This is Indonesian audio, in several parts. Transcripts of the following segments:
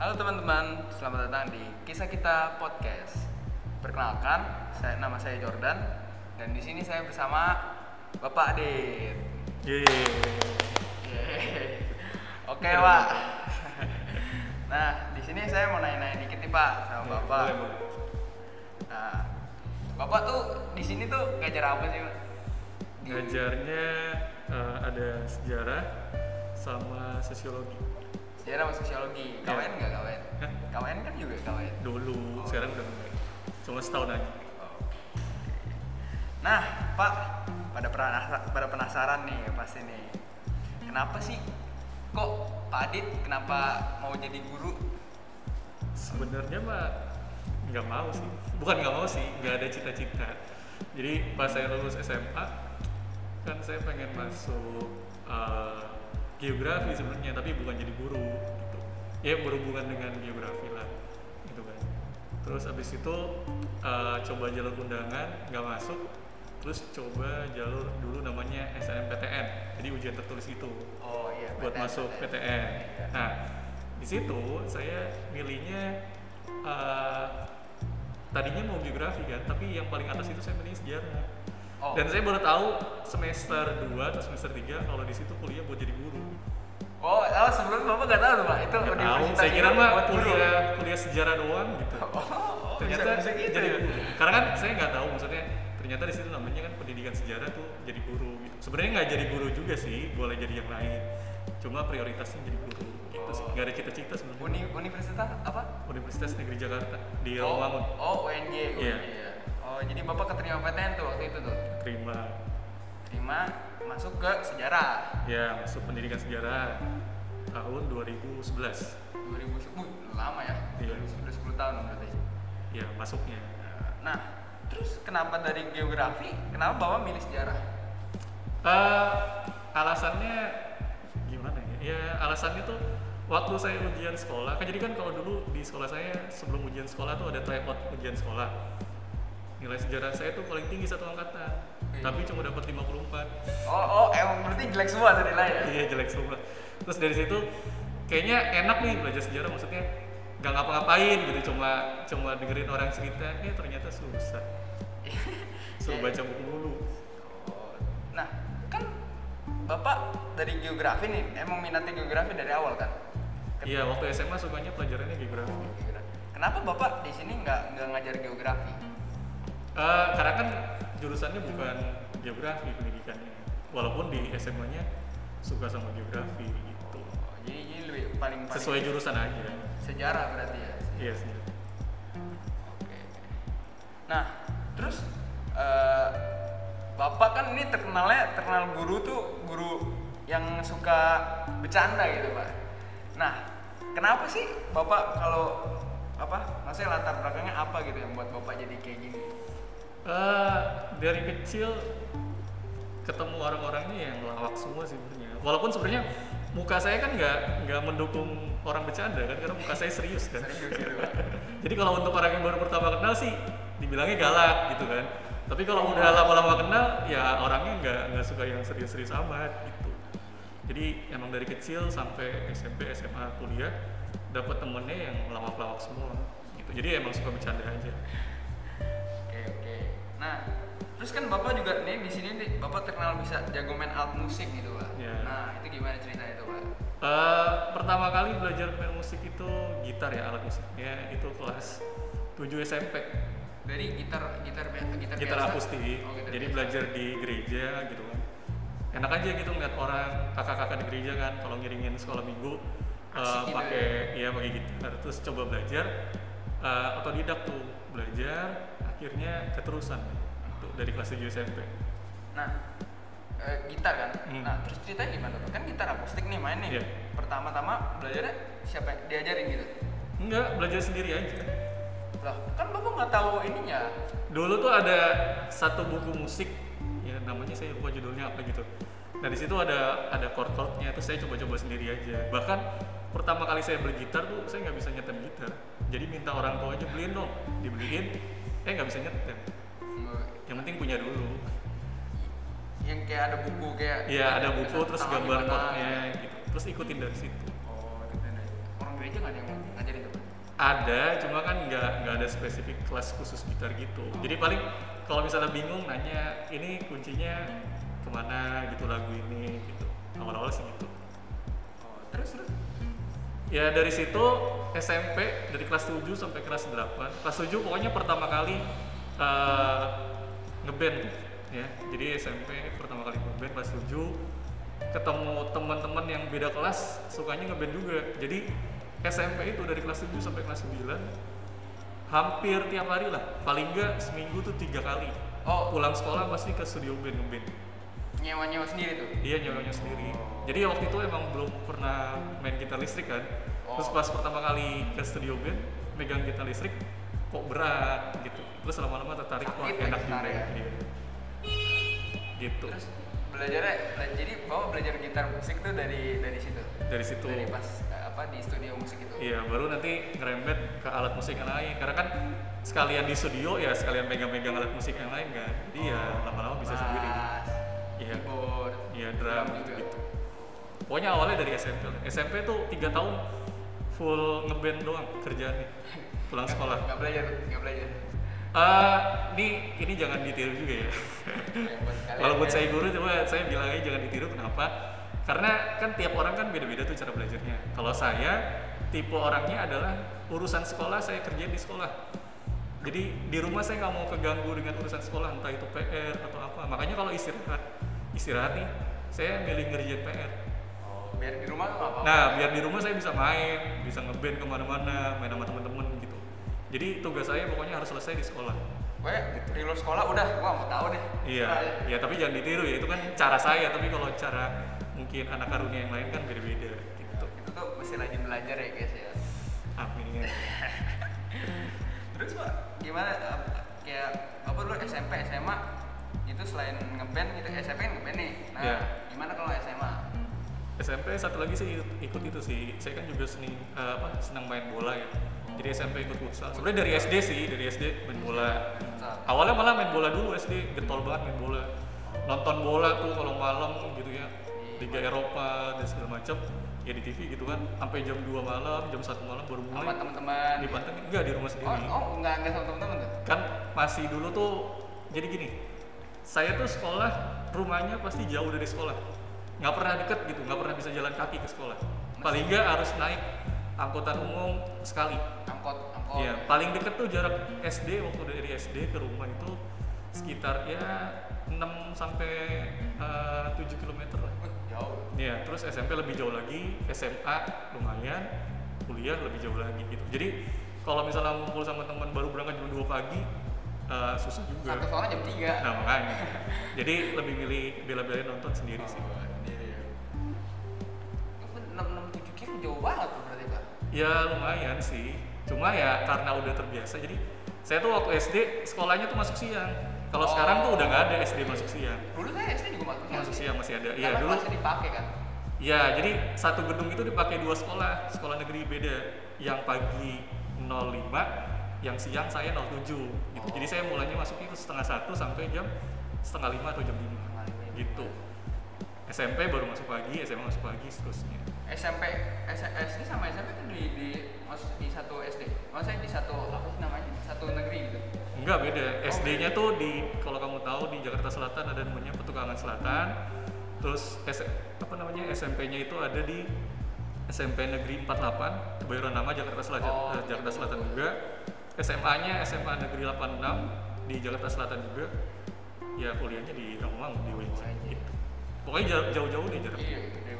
Halo teman-teman, selamat datang di Kisah Kita Podcast. Perkenalkan, saya nama saya Jordan dan di sini saya bersama Bapak Adit. Yeay. Yeay. Oke, Pak. Nah, di sini saya mau nanya-nanya dikit nih, Pak, sama Ya, Bapak. boleh, boleh. Nah, Bapak tuh di sini tuh ngajar apa sih, Pak? Di- Ngajarnya eh, ada sejarah sama sosiologi. Sejarah sama sosiologi. Ya. KWN nggak KWN? Hah? KWN kan juga KWN. Dulu, Oh. sekarang udah enggak. Cuma setahun aja. Nah, Pak, pada penasa- pada penasaran nih pasti nih. Kenapa sih kok Pak Adit kenapa mau jadi guru? Sebenarnya mah nggak mau sih. Bukan nggak mau sih, nggak ada cita-cita. Jadi pas saya lulus SMA, kan saya pengen masuk eh, geografi sebenarnya, tapi bukan jadi guru gitu. Ya berhubungan dengan geografi lah, gitu kan. Terus abis itu eh, coba jalur undangan nggak masuk, terus coba jalur dulu namanya SNMPTN, jadi ujian tertulis itu Oh iya, buat PTN, masuk PTN. PTN. Nah, di situ saya milihnya eh, tadinya mau geografi kan, tapi yang paling atas itu saya milih sejarah. Oh. Dan saya baru tahu semester 2 atau semester 3 kalau di situ kuliah buat jadi guru. Oh, oh sebelum Bapak nggak tahu tuh, Pak. Itu tahu, universitas saya kira mah guru. kuliah kuliah sejarah doang gitu. Oh, oh, bisa, ternyata bisa gitu jadi ya. Karena kan saya nggak tahu maksudnya ternyata di situ namanya kan pendidikan sejarah tuh jadi guru gitu. Sebenarnya nggak jadi guru juga sih, boleh jadi yang lain. Cuma prioritasnya jadi guru gitu sih. Oh. Nggak ada cita-cita sebenarnya. Uni universitas apa? Universitas Negeri Jakarta di oh, Rawamangun oh, UNJ. Iya. UNJ. Oh, jadi Bapak keterima PTN tuh waktu itu tuh. terima Terima masuk ke sejarah. ya masuk pendidikan sejarah tahun 2011 2010 lama ya. Iya. Sudah 10 tahun berarti. ya masuknya Nah, terus kenapa dari geografi? Kenapa Bapak milih sejarah? Eh, alasannya gimana ya ya alasannya tuh waktu saya ujian sekolah kan jadi kan kalau dulu di sekolah saya sebelum ujian sekolah tuh ada tryout ujian sekolah nilai sejarah saya tuh paling tinggi satu angkatan. Tapi cuma dapat 54 Oh, oh, emang berarti jelek semua tuh nilainya. iya jelek semua terus dari situ kayaknya enak nih belajar sejarah maksudnya nggak ngapa-ngapain gitu cuma cuma dengerin orang cerita eh ternyata susah suruh Iya. baca buku dulu Oh, Nah, kan Bapak dari geografi nih, emang minatnya geografi dari awal kan? iya waktu SMA sukanya pelajarannya geografi. Kenapa Bapak di sini nggak nggak ngajar geografi? Eh, karena kan jurusannya bukan geografi pendidikannya walaupun di SMA-nya suka sama geografi gitu Oh, jadi, jadi lebih paling, paling sesuai jurusan aja sejarah berarti ya. iya sih Oke. Nah, terus eh, Bapak kan ini terkenalnya terkenal guru tuh guru yang suka bercanda gitu Pak. Nah, kenapa sih Bapak kalau apa? Maksudnya latar belakangnya apa gitu yang buat Bapak jadi kayak gini? Eh, dari kecil ketemu orang-orangnya yang lawak semua sih sebenarnya. Walaupun sebenarnya muka saya kan nggak nggak mendukung orang bercanda kan karena muka saya serius kan. Serius jadi kalau untuk orang yang baru pertama kenal sih dibilangnya galak gitu kan. Tapi kalau udah lama-lama kenal ya orangnya nggak nggak suka yang serius-serius amat gitu. Jadi emang dari kecil sampai SMP SMA kuliah dapat temennya yang lawak-lawak semua gitu. Jadi emang suka bercanda aja terus kan bapak juga nih di sini nih bapak terkenal bisa jago main alat musik gitu pak. Iya. Nah itu gimana ceritanya itu pak? Eh, pertama kali belajar main musik itu gitar ya alat musiknya itu kelas 7 SMP Dari gitar gitar gitar, gitar biasa? akustik Oh, gitar jadi biasa. belajar di gereja gitu kan enak aja gitu ngeliat orang kakak-kakak di gereja kan kalau ngiringin sekolah minggu eh, Asik gitu pakai iya pakai gitar terus coba belajar eh, otodidak tuh belajar akhirnya keterusan dari kelas 7 SMP Nah eh, gitar kan. Hmm. Nah terus ceritanya gimana pak? Kan gitar akustik nih main nih. Iya. Pertama-tama belajarnya siapa yang diajarin gitu? enggak belajar sendiri aja Lah kan bapak nggak tahu ininya. dulu tuh ada satu buku musik ya namanya saya lupa judulnya apa gitu nah di situ ada ada chord chordnya terus saya coba-coba sendiri aja bahkan pertama kali saya beli gitar tuh saya nggak bisa nyetem gitar jadi minta orang tua aja beliin dong dibeliin eh nggak bisa nyetem penting punya dulu. Yang kayak ada buku kayak. Iya ada buku terus gambar gitu. Terus ikutin dari situ. Oh gitu. Orang gereja nggak ada yang ngajarin ada cuma kan nggak nggak ada spesifik kelas khusus gitar gitu. Jadi paling kalau misalnya bingung nanya ini kuncinya ke mana? gitu lagu ini gitu. Awal-awal sih gitu. Oh, terus terus. ya dari situ SMP dari kelas 7 sampai kelas 8 kelas 7 pokoknya pertama kali eh, ngeband ya jadi SMP pertama kali ngeband kelas 7 ketemu teman-teman yang beda kelas sukanya ngeband juga jadi SMP itu dari kelas 7 sampai kelas 9 hampir tiap hari lah paling enggak seminggu tuh tiga kali Oh. pulang sekolah pasti ke studio band ngeband Nyewa-nyewa sendiri tuh. Iya nyolongnya sendiri. Jadi waktu itu emang belum pernah main gitar listrik kan. Terus Oh. pas pertama kali ke studio band megang gitar listrik kok berat gitu. Terus lama-lama tertarik wah Sakit enak juga. ya. Gitu. Terus belajarnya bela- jadi bawa belajar gitar musik tuh dari dari situ. Dari situ. Dari pas apa di studio musik itu. Iya, baru nanti ngerembet ke alat musik yang lain. Karena kan sekalian di studio ya sekalian megang-megang alat musik yang lain kan. Jadi ya lama-lama bisa sendiri. Iya. keyboard, Iya drum juga. gitu, gitu. Pokoknya awalnya dari SMP. SMP tuh tiga tahun full ngeband doang kerjaannya. Pulang sekolah. Nggak belajar, nggak belajar. Eh, ini ini jangan ditiru juga ya. Ya, buat kalian Walaupun ya. saya guru coba saya bilangnya jangan ditiru kenapa? Karena kan tiap orang kan beda-beda tuh cara belajarnya. Kalau saya tipe orangnya adalah urusan sekolah saya kerjain di sekolah. Jadi di rumah saya nggak mau keganggu dengan urusan sekolah entah itu PR atau apa. Makanya kalau istirahat istirahat nih saya milih ngerjain PR. Oh, biar di rumah apa-apa. Nah, biar di rumah saya bisa main, bisa ngeband ke mana-mana, main sama teman-teman. Jadi tugas saya pokoknya harus selesai di sekolah. Gue di luar sekolah udah, gua mau tahu deh. Iya, Nah, ya tapi jangan ditiru ya, itu kan cara saya, tapi kalau cara mungkin anak karunia yang lain kan beda-beda gitu. Itu tuh mesti rajin belajar ya guys ya. Amin. Terus pak, gimana? eh, kayak apa dulu SMP, SMA itu selain ngeband gitu, SMP kan ngeband nih. Nah, Iya. gimana kalau SMA? SMP satu lagi sih ikut itu sih, saya kan juga seni, eh, apa, senang main bola ya. Jadi SMP ikut futsal. Sebenarnya dari SD sih, dari SD main bola. Awalnya malah main bola dulu SD, getol banget main bola. Nonton bola tuh kalau malam gitu ya, Liga Eropa dan segala macam ya di TV gitu kan sampai jam 2 malam jam 1 malam baru Sama mulai teman-teman. di Banten enggak di rumah Oh, sendiri oh nggak nggak sama teman-teman tuh? kan masih dulu tuh jadi gini saya tuh sekolah rumahnya pasti jauh dari sekolah nggak pernah deket gitu nggak pernah bisa jalan kaki ke sekolah paling nggak harus naik angkutan umum sekali Angkot, angkot. ya paling deket tuh jarak SD waktu dari SD ke rumah itu sekitar ya 6 sampai eh, 7 km lah jauh. Iya, terus SMP lebih jauh lagi, SMA lumayan, kuliah lebih jauh lagi gitu. Jadi kalau misalnya ngumpul sama teman baru berangkat jam 2 pagi, eh, susah juga. Satu soalnya jam 3 Nah makanya, jadi lebih milih bela-belain nonton sendiri sih. Jauh banget tuh berarti pak. Ya lumayan sih, cuma ya karena udah terbiasa. Jadi saya tuh waktu SD sekolahnya tuh masuk siang. Kalau Oh. sekarang tuh udah nggak ada SD masuk siang. Dulu saya SD juga masuk siang. Masuk siang masih ada. Iya dulu. kelasnya dipakai kan. Ya, jadi satu gedung itu dipakai dua sekolah, sekolah negeri beda. Yang pagi 05, yang siang saya 07 gitu. Oh. Jadi saya mulainya masuk itu setengah satu sampai jam setengah lima atau jam lima gitu. SMP baru masuk pagi, SMA masuk pagi, seterusnya. SMP, SD sama SMP tuh di, di di satu SD. Maksudnya di satu apa sih namanya? Satu negeri gitu. Enggak beda. SD-nya tuh di kalau kamu tahu di Jakarta Selatan ada namanya Petukangan Selatan. Terus S, apa namanya SMP-nya itu ada di SMP Negeri 48 Kebayoran Lama Jakarta Selatan Oh, eh, Jakarta. Selatan juga. SMA-nya SMA Negeri 86 di Jakarta Selatan juga. Ya kuliahnya di Rawamangun di UNJ. UNJ. Gitu. Pokoknya jauh- jauh-jauh nih jarak. Iya, gitu dari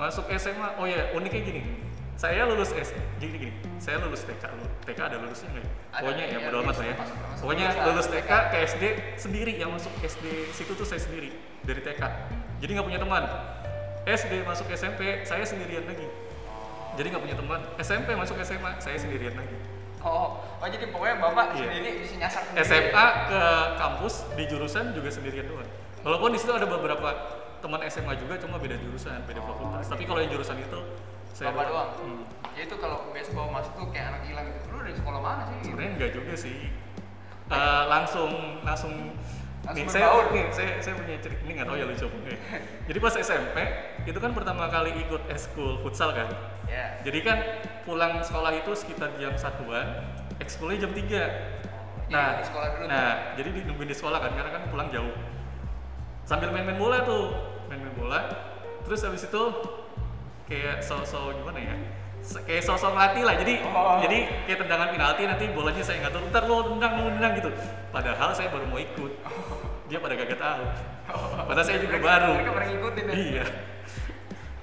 Masuk SMA, oh ya uniknya gini. Saya lulus S, gini gini. Saya lulus TK, TK ada lulusnya nggak ya? Pokoknya ya iya, bodo amat lah ya. Pokoknya lulus TK TK. ke SD sendiri yang masuk SD situ tuh saya sendiri dari TK. Jadi nggak punya teman. SD masuk SMP saya sendirian lagi. Jadi nggak punya teman. SMP masuk SMA saya sendirian lagi. Oh, oh jadi pokoknya bapak Iya. sendiri bisa nyasar sendiri. SMA ke kampus di jurusan juga sendirian doang. Walaupun di situ ada beberapa teman SMA juga cuma beda jurusan, beda fakultas. Tapi kalau yang jurusan itu saya Bapak doang. Hmm. Ya itu kalau biasa bawa masuk tuh kayak anak hilang gitu. Lu dari sekolah mana sih? Sebenarnya enggak juga sih. Eh, langsung langsung Langsung nih, saya, nih, saya, saya punya cerita, ini nggak tahu ya lucu apa enggak ya. Jadi pas SMP, itu kan pertama kali ikut eskul futsal kan. Ya. Jadi kan pulang sekolah itu sekitar jam satuan, ekskulnya jam 3 Iya, di sekolah dulu. Nah, jadi di, nungguin di sekolah kan, karena kan pulang jauh. Sambil main-main bola tuh, main-main bola. Terus habis itu kayak so-so gimana ya? Kayak so-so melatih lah. Jadi Oh. jadi kayak tendangan penalti nanti bolanya saya ngatur, ntar lo tendang, lo tendang gitu. Padahal saya baru mau ikut. Dia pada gak tahu. Padahal saya juga Mereka- baru. Mereka pernah ngikutin ya. Iya.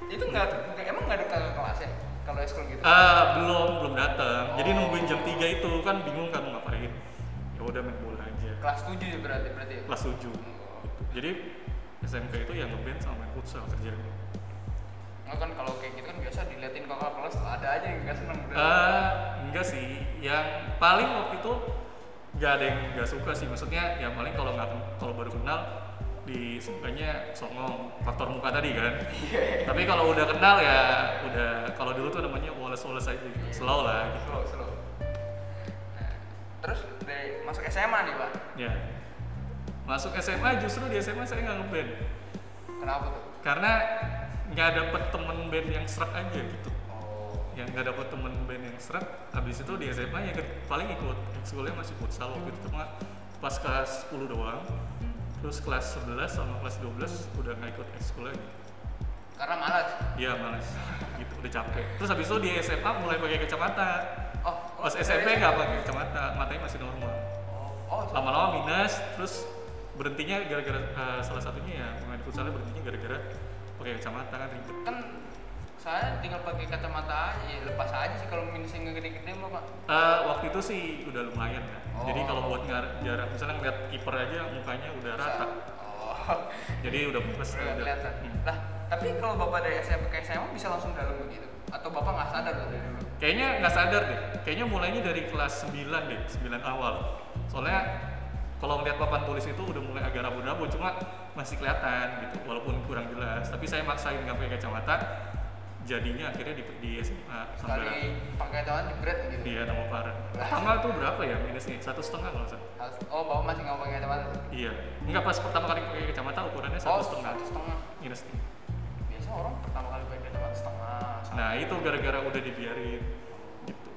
Itu nggak nggak- emang nggak ada kakak kelasnya kalau eskul gitu. Ah, belum belum datang. Jadi Oh. nungguin jam 3 itu kan bingung kan mau ngapain. Ya udah main bola aja. Kelas 7 ya berarti berarti. ya? Kelas 7. Jadi SMK itu yang ngeband sama main futsal kerjanya. Nggak kan kalau kayak gitu kan biasa diliatin kakak kelas ada aja yang nggak seneng udah. Ah, enggak sih. Yang paling waktu itu nggak ada yang nggak suka sih. Maksudnya yang paling kalau nggak kalau baru kenal di sukanya songong faktor muka tadi kan. Tapi kalau udah kenal ya udah kalau dulu tuh namanya woles-woles aja gitu. Slow lah gitu. slow slow. Nah, terus dari masuk SMA nih pak. Ya. Masuk SMA justru di SMA saya nggak ngeband. Kenapa tuh? Karena nggak dapet temen band yang serak aja gitu. Oh. yang nggak dapet temen band yang seret habis itu di SMA ya paling ikut ekskulnya masih futsal waktu itu cuma pas kelas 10 doang terus kelas 11 sama kelas 12 udah nggak ikut ekskul lagi Karena malas. iya males gitu udah capek terus habis itu di SMA mulai pakai kacamata Oh. pas SMP nggak pakai kacamata matanya masih normal Oh. Oh. lama-lama minus terus berhentinya gara-gara eh, salah satunya ya main futsalnya berhentinya gara-gara pakai kacamata kan ribet kan saya tinggal pakai kacamata aja ya lepas aja sih kalau minusnya nggak gede-gede mah pak Eh, waktu itu sih udah lumayan kan. Jadi Oh. kalau buat ngar jarak misalnya ngeliat kiper aja mukanya udah rata. oh Jadi udah plus udah kelihatan Hmm. lah tapi kalau bapak dari SMP ke SMA bisa langsung dalam begitu atau bapak nggak sadar dari dulu Kayaknya nggak sadar deh. Kayaknya mulainya dari kelas 9 deh, 9 awal. Soalnya kalau ngeliat papan tulis itu udah mulai agak rabu-rabu, cuma masih kelihatan gitu, walaupun kurang jelas. Tapi saya maksain nggak pakai kacamata, jadinya akhirnya di, di SMA sekali pakai kacamata jebret gitu dia nama parah. Pertama tuh berapa ya minusnya? Satu setengah kalau. Harus- oh bapak masih nggak pakai kacamata? Iya, nggak pas pertama kali pakai kacamata ukurannya oh satu setengah satu setengah minus biasa orang pertama kali pakai kacamata setengah. Nah itu gara-gara udah dibiarin gitu.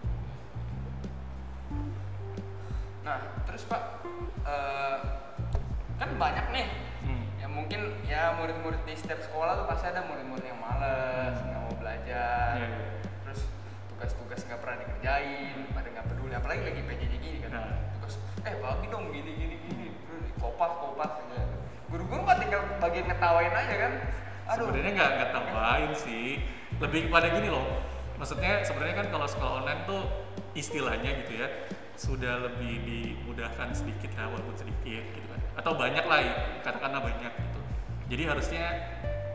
nah terus pak eh, kan banyak nih Hmm. ya mungkin ya murid-murid di setiap sekolah tuh pasti ada murid-murid yang males nggak mau belajar Iya, iya. terus tugas-tugas nggak pernah dikerjain pada nggak peduli apalagi lagi PJJ gini kan Nah. tugas eh bagi dong gini gini gini kopas kopas aja guru-guru kan tinggal bagian ngetawain aja kan aduh Sebenarnya nggak nggak tambahin sih. Lebih kepada gini loh. Maksudnya sebenarnya kan kalau sekolah online tuh istilahnya gitu ya sudah lebih dimudahkan sedikit lah walaupun sedikit gitu kan. Atau banyak lah katakanlah banyak gitu. Jadi harusnya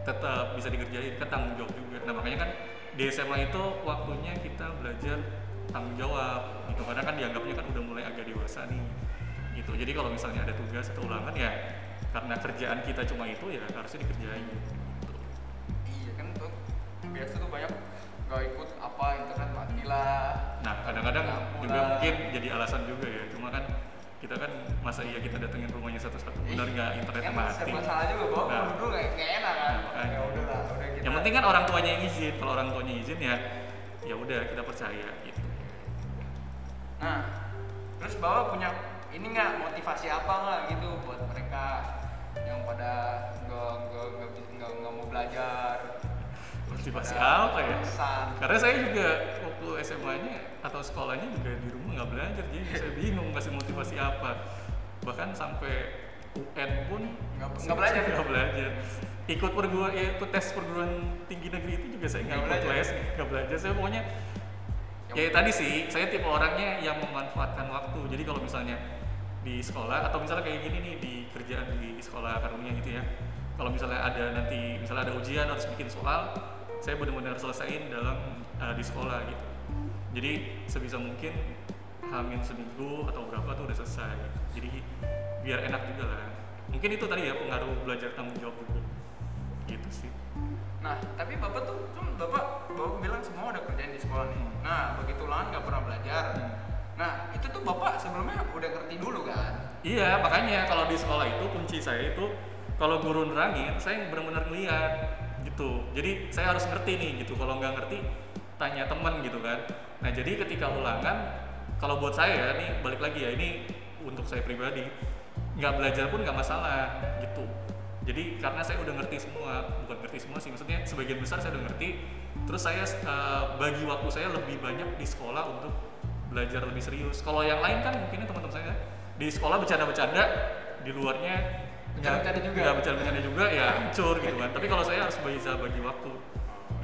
tetap bisa dikerjain kan tanggung jawab juga. Nah makanya kan di SMA itu waktunya kita belajar tanggung jawab gitu karena kan dianggapnya kan udah mulai agak dewasa nih gitu. Jadi kalau misalnya ada tugas atau ulangan ya karena kerjaan kita cuma itu ya harusnya dikerjain gitu. iya kan tuh biasa tuh banyak nggak ikut apa internet mati lah Nah, kadang-kadang juga lah. mungkin jadi alasan juga ya. Cuma kan kita kan masa iya kita datengin rumahnya satu-satu. Benar nggak internetnya kan mati? serba salah juga bawa Nah. dulu nggak enak kan Nah, ya udah lah udah kita Yang penting kan orang tuanya yang izin. Kalau orang tuanya izin ya ya udah kita percaya gitu. Nah, terus bawa punya ini nggak motivasi apa nggak gitu buat mereka yang pada nggak Motivasi pada apa ya? bosan. Karena saya juga waktu SMA-nya atau sekolahnya juga di rumah nggak belajar, jadi saya bingung kasih motivasi apa. Bahkan sampai UN pun Nggak- belajar? nggak belajar. Ikut perguruan, ya, ikut tes perguruan tinggi negeri itu juga saya nggak ikut belajar? les, nggak belajar. Saya pokoknya Yang ya tadi sih, saya tipe orangnya yang memanfaatkan waktu. Jadi kalau misalnya di sekolah atau misalnya kayak gini nih di kerjaan di sekolah karunia gitu ya. Kalau misalnya ada nanti misalnya ada ujian harus bikin soal, saya benar-benar selesaiin dalam uh, di sekolah gitu. Jadi sebisa mungkin hamin seminggu atau berapa tuh udah selesai. Jadi biar enak juga lah. Mungkin itu tadi ya pengaruh belajar tanggung jawab juga. Gitu sih. Nah, tapi bapak tuh kan bapak bapak bilang semua udah kerjain di sekolah nih. Hmm. Nah, begitu ulangan nggak pernah belajar. Hmm. Nah, itu tuh bapak sebelumnya udah ngerti dulu kan? Iya, makanya kalau di sekolah itu kunci saya itu kalau guru nerangin, saya benar-benar ngeliat gitu. Jadi saya harus ngerti nih gitu. Kalau nggak ngerti, tanya teman gitu kan. Nah jadi ketika ulangan, kalau buat saya nih balik lagi ya ini untuk saya pribadi, nggak belajar pun nggak masalah gitu. Jadi karena saya udah ngerti semua, bukan ngerti semua sih, maksudnya sebagian besar saya udah ngerti. Terus saya eh, bagi waktu saya lebih banyak di sekolah untuk belajar lebih serius. Kalau yang lain kan mungkin teman-teman saya di sekolah bercanda-bercanda, di luarnya Bercanda-bercanda juga. nggak bercanda-bercanda juga ya hancur gitu kan. Tapi kalau saya harus bisa bagi waktu.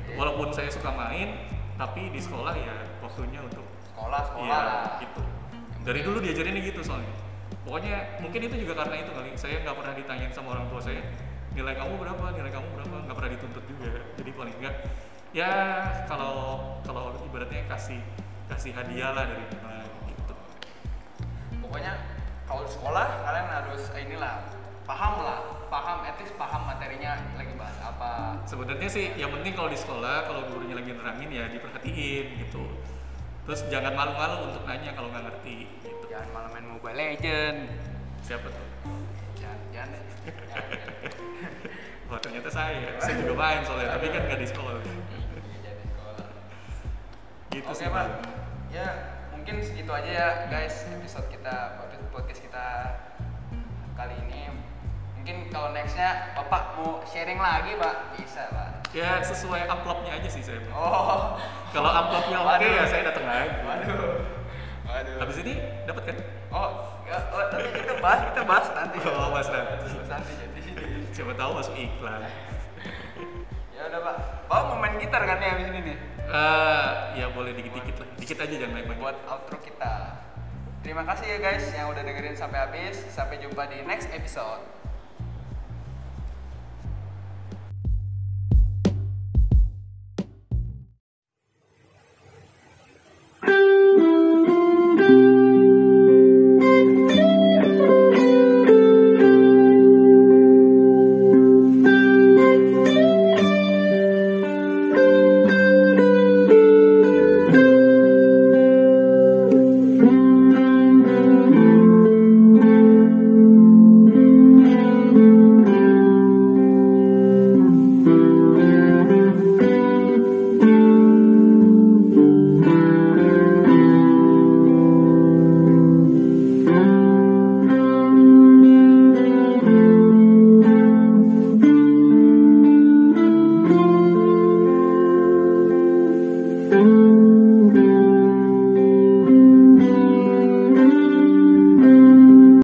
Gitu. Walaupun saya suka main, tapi di sekolah ya waktunya untuk sekolah sekolah lah gitu. Dari dulu diajarinnya gitu soalnya. Pokoknya mungkin itu juga karena itu kali. Saya nggak pernah ditanyain sama orang tua saya nilai kamu berapa, nilai kamu berapa, nggak pernah dituntut juga. Jadi paling enggak ya kalau kalau ibaratnya kasih kasih hadiah lah dari mana gitu. pokoknya kalau di sekolah kalian harus inilah paham lah paham etis paham materinya lagi bahas apa Sebenarnya sih yang penting kalau di sekolah kalau gurunya lagi nerangin ya diperhatiin gitu. Terus jangan malu-malu untuk nanya kalau nggak ngerti gitu. jangan malah main mobile legend Siapa tuh? jangan jangan. Jangan. Wah ternyata saya, saya juga main soalnya, tapi kan nggak di sekolah. Iya, Gitu Oke sih pak, ya mungkin segitu aja ya guys episode kita podcast- kita. Mungkin kalau nextnya bapak mau sharing lagi pak, bisa pak. Ya sesuai amplopnya aja sih saya. Oh, Kalau amplopnya oke Waduh. ya saya datang lagi. waduh, waduh. Habis ini dapat kan? Oh, ya, oh, nanti kita bahas, kita bahas nanti. Oh, bahas nanti. Bahas nanti jadi. Siapa tahu masuk iklan. Ya udah pak, bapak mau main gitar kan ya abis ini nih? Eh, ya boleh dikit-dikit lah. Dikit aja jangan banyak-banyak. Buat outro kita. Terima kasih ya guys yang udah dengerin sampai habis. Sampai jumpa di next episode.